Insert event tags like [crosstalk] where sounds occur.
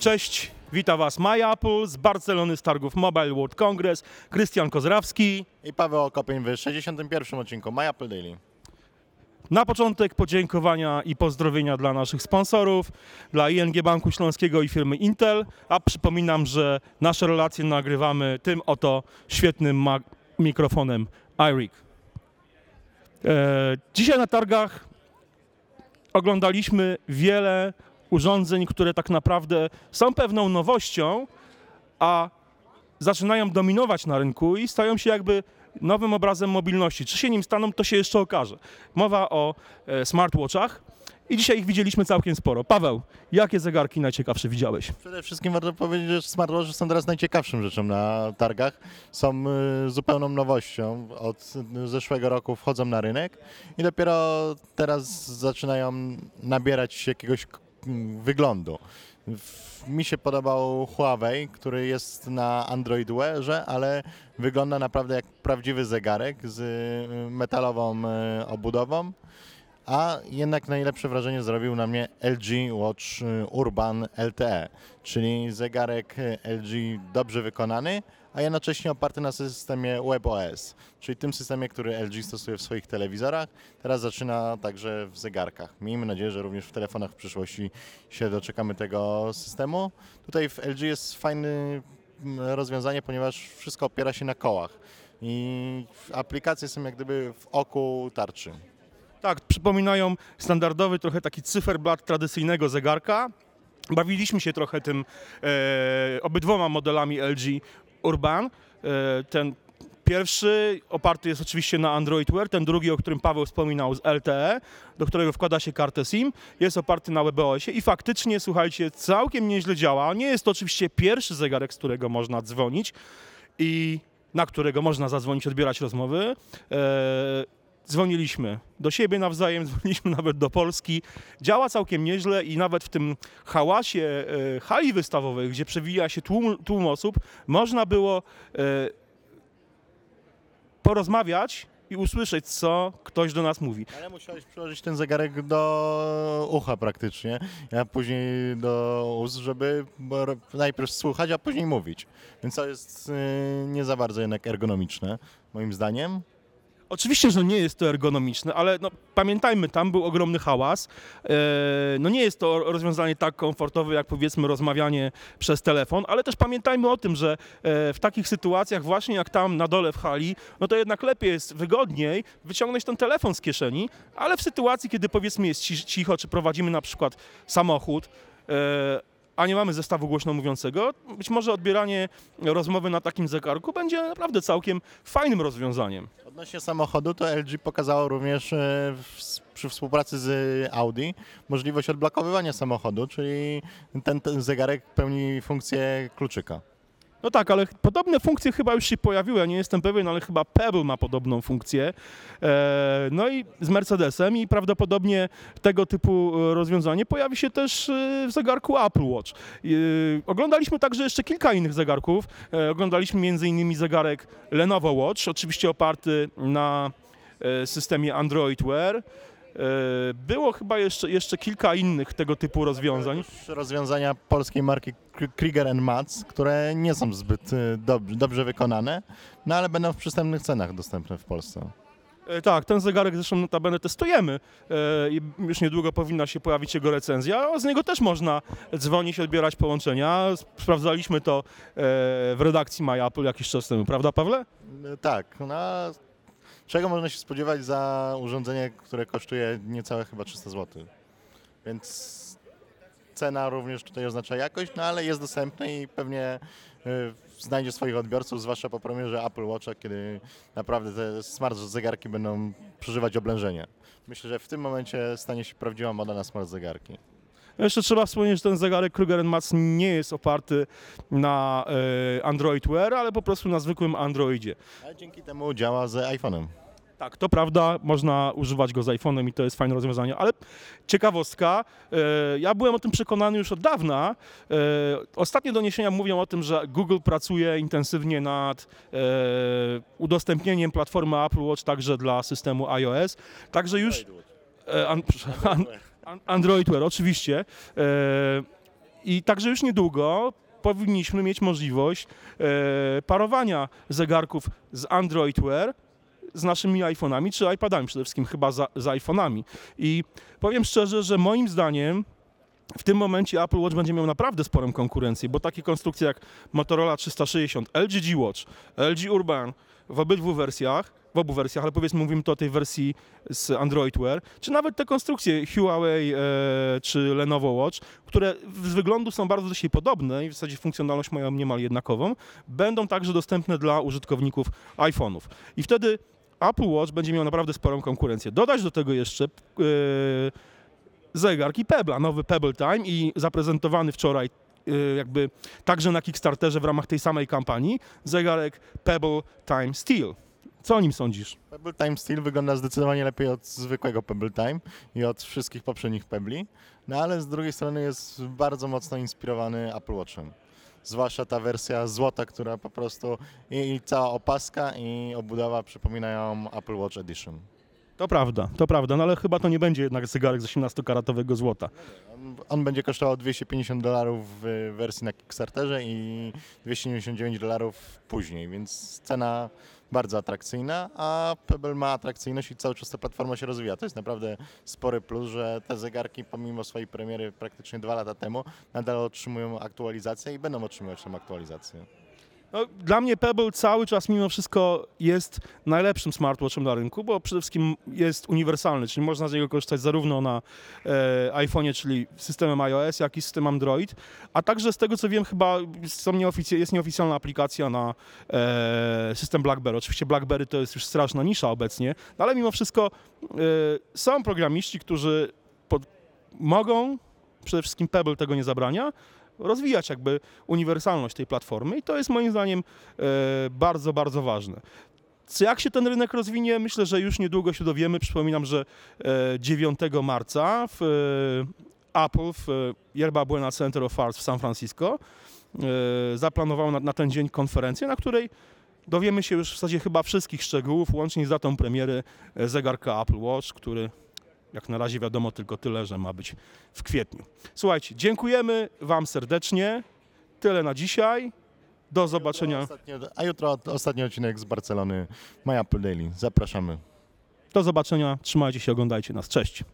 Cześć, witam Was Maja Apple z Barcelony z targów Mobile World Congress, Krystian Kozrawski. I Paweł Okopień w 61. odcinku My Apple Daily. Na początek podziękowania i pozdrowienia dla naszych sponsorów, dla ING Banku Śląskiego i firmy Intel, a przypominam, że nasze relacje nagrywamy tym oto świetnym mikrofonem iRig. E, dzisiaj na targach oglądaliśmy wiele urządzeń, które tak naprawdę są pewną nowością, a zaczynają dominować na rynku i stają się jakby nowym obrazem mobilności. Czy się nim staną, to się jeszcze okaże. Mowa o e, smartwatchach i dzisiaj ich widzieliśmy całkiem sporo. Paweł, jakie zegarki najciekawsze widziałeś? Przede wszystkim warto powiedzieć, że smartwatche są teraz najciekawszą rzeczą na targach. Są y, zupełną nowością. Od zeszłego roku wchodzą na rynek i dopiero teraz zaczynają nabierać jakiegoś wyglądu. Mi się podobał Huawei, który jest na Android Wearze, ale wygląda naprawdę jak prawdziwy zegarek z y, metalową y, obudową. A jednak najlepsze wrażenie zrobił na mnie LG Watch y, Urban LTE, czyli zegarek LG dobrze wykonany, a jednocześnie oparty na systemie WebOS, czyli tym systemie, który LG stosuje w swoich telewizorach. Teraz zaczyna także w zegarkach. Miejmy nadzieję, że również w telefonach w przyszłości się doczekamy tego systemu. Tutaj w LG jest fajne rozwiązanie, ponieważ wszystko opiera się na kołach i aplikacje są jak gdyby w oku tarczy. Tak, przypominają standardowy trochę taki cyferblat tradycyjnego zegarka. Bawiliśmy się trochę tym e, obydwoma modelami LG Urban. E, ten pierwszy oparty jest oczywiście na Android Wear, ten drugi, o którym Paweł wspominał z LTE, do którego wkłada się kartę SIM, jest oparty na WebOSie i faktycznie, słuchajcie, całkiem nieźle działa. Nie jest to oczywiście pierwszy zegarek, z którego można dzwonić i na którego można zadzwonić, odbierać rozmowy. Dzwoniliśmy do siebie nawzajem, [laughs] dzwoniliśmy nawet do Polski. Działa całkiem nieźle i nawet w tym hałasie e, hali wystawowej, gdzie przewija się tłum, tłum osób, można było e, porozmawiać i usłyszeć, co ktoś do nas mówi. Ale musiałeś przyłożyć ten zegarek do ucha praktycznie, a później do ust, żeby najpierw słuchać, a później mówić. Więc to jest y, nie za bardzo jednak ergonomiczne, moim zdaniem. Oczywiście, że nie jest to ergonomiczne, ale no, pamiętajmy, tam był ogromny hałas. E, no nie jest to rozwiązanie tak komfortowe, jak powiedzmy rozmawianie przez telefon, ale też pamiętajmy o tym, że e, w takich sytuacjach, właśnie jak tam na dole w hali, no to jednak lepiej jest, wygodniej wyciągnąć ten telefon z kieszeni, ale w sytuacji, kiedy powiedzmy jest ci- cicho, czy prowadzimy na przykład samochód, e, a nie mamy zestawu głośno mówiącego, być może odbieranie rozmowy na takim zegarku będzie naprawdę całkiem fajnym rozwiązaniem. Odnośnie samochodu, to LG pokazało również e, przy współpracy z Audi możliwość odblokowywania samochodu, czyli ten, ten zegarek pełni funkcję kluczyka. No tak, ale podobne funkcje chyba już się pojawiły, ja nie jestem pewien, ale chyba Pebble ma podobną funkcję. E, no i z Mercedesem i prawdopodobnie tego typu e, rozwiązanie pojawi się też e, w zegarku Apple Watch. Oglądaliśmy także jeszcze kilka innych zegarków. Oglądaliśmy m.in. zegarek Lenovo Watch, oczywiście oparty na systemie Android Wear. E, Było chyba jeszcze, jeszcze kilka innych tego typu rozwiązań. Rozwiązania polskiej marki Krieger Mats, które nie są zbyt e, dob- dobrze wykonane, no ale będą w przystępnych cenach dostępne w Polsce. E, Tak, ten zegarek zresztą notabene testujemy i już niedługo powinna się pojawić jego recenzja. Z niego też można dzwonić, odbierać połączenia. Sprawdzaliśmy to w redakcji My Apple jakiś czas temu, prawda Pawle? Tak, no czego można się spodziewać za urządzenie, które kosztuje niecałe chyba 300 zł? Więc cena również tutaj oznacza jakość, no ale jest dostępne i pewnie e, znajdzie swoich odbiorców, zwłaszcza po premierze Apple Watcha, kiedy naprawdę te smart zegarki będą przeżywać oblężenie. Myślę, że w tym momencie stanie się prawdziwa moda na smart zegarki. Jeszcze trzeba wspomnieć, że ten zegarek Kruger Mats nie jest oparty na e, Android Wear, ale po prostu na zwykłym Androidzie. Ale dzięki temu działa z iPhone'em. Tak, to prawda, można używać go z iPhone'em i to jest fajne rozwiązanie, ale ciekawostka, e, ja byłem o tym przekonany już od dawna. E, Ostatnie doniesienia mówią o tym, że Google pracuje intensywnie nad udostępnieniem platformy Apple Watch także dla systemu iOS. Także już... e, an- [laughs] an- An- Android Wear, oczywiście. E, I także już niedługo powinniśmy mieć możliwość e, parowania zegarków z Android Wear z naszymi iPhone'ami czy iPadami, przede wszystkim chyba za, z iPhone'ami. I powiem szczerze, że moim zdaniem w tym momencie Apple Watch będzie miał naprawdę sporą konkurencję, bo takie konstrukcje jak Motorola 360, LG G Watch, LG Urban w obydwu wersjach, w obu wersjach, ale powiedzmy mówimy tu o tej wersji z Android Wear, czy nawet te konstrukcje Huawei e, czy Lenovo Watch, które z wyglądu są bardzo do siebie podobne i w zasadzie funkcjonalność mają niemal jednakową, będą także dostępne dla użytkowników iPhone'ów. I wtedy Apple Watch będzie miał naprawdę sporą konkurencję. Dodać do tego jeszcze e, zegarki Pebble'a, nowy Pebble Time i zaprezentowany wczoraj jakby także na Kickstarterze w ramach tej samej kampanii zegarek Pebble Time Steel. Co o nim sądzisz? Pebble Time Steel wygląda zdecydowanie lepiej od zwykłego Pebble Time i od wszystkich poprzednich Pebbli, no ale z drugiej strony jest bardzo mocno inspirowany Apple Watchem. Zwłaszcza ta wersja złota, która po prostu i, i cała opaska i obudowa przypominają Apple Watch Edition. To prawda, to prawda, no ale chyba to nie będzie jednak zegarek z 18-karatowego złota. On, będzie kosztował 250 dolarów w wersji na Kickstarterze i 299 dolarów później, więc cena bardzo atrakcyjna, a Pebble ma atrakcyjność i cały czas ta platforma się rozwija. To jest naprawdę spory plus, że te zegarki pomimo swojej premiery praktycznie dwa lata temu nadal otrzymują aktualizację i będą otrzymywać tę aktualizację. No, dla mnie Pebble cały czas mimo wszystko jest najlepszym smartwatchem na rynku, bo przede wszystkim jest uniwersalny, czyli można z niego korzystać zarówno na e, iPhone'ie, czyli systemem iOS, jak i systemem Android, a także z tego co wiem chyba są jest nieoficjalna aplikacja na e, system BlackBerry. Oczywiście BlackBerry to jest już straszna nisza obecnie, no, ale mimo wszystko e, są programiści, którzy pod, mogą, przede wszystkim Pebble tego nie zabrania, rozwijać jakby uniwersalność tej platformy i to jest moim zdaniem e, bardzo, bardzo ważne. Co- Jak się ten rynek rozwinie? Myślę, że już niedługo się dowiemy. Przypominam, że e, 9 marca w e, Apple w e, Yerba Buena Center of Arts w San Francisco e, zaplanował na, na ten dzień konferencję, na której dowiemy się już w zasadzie chyba wszystkich szczegółów, łącznie z datą premiery e, zegarka Apple Watch, który jak na razie wiadomo tylko tyle, że ma być w kwietniu. Słuchajcie, dziękujemy Wam serdecznie. Tyle na dzisiaj. Do zobaczenia. Ostatnio, a jutro ostatni odcinek z Barcelony Apple Daily. Zapraszamy. Do zobaczenia. Trzymajcie się, oglądajcie nas. Cześć.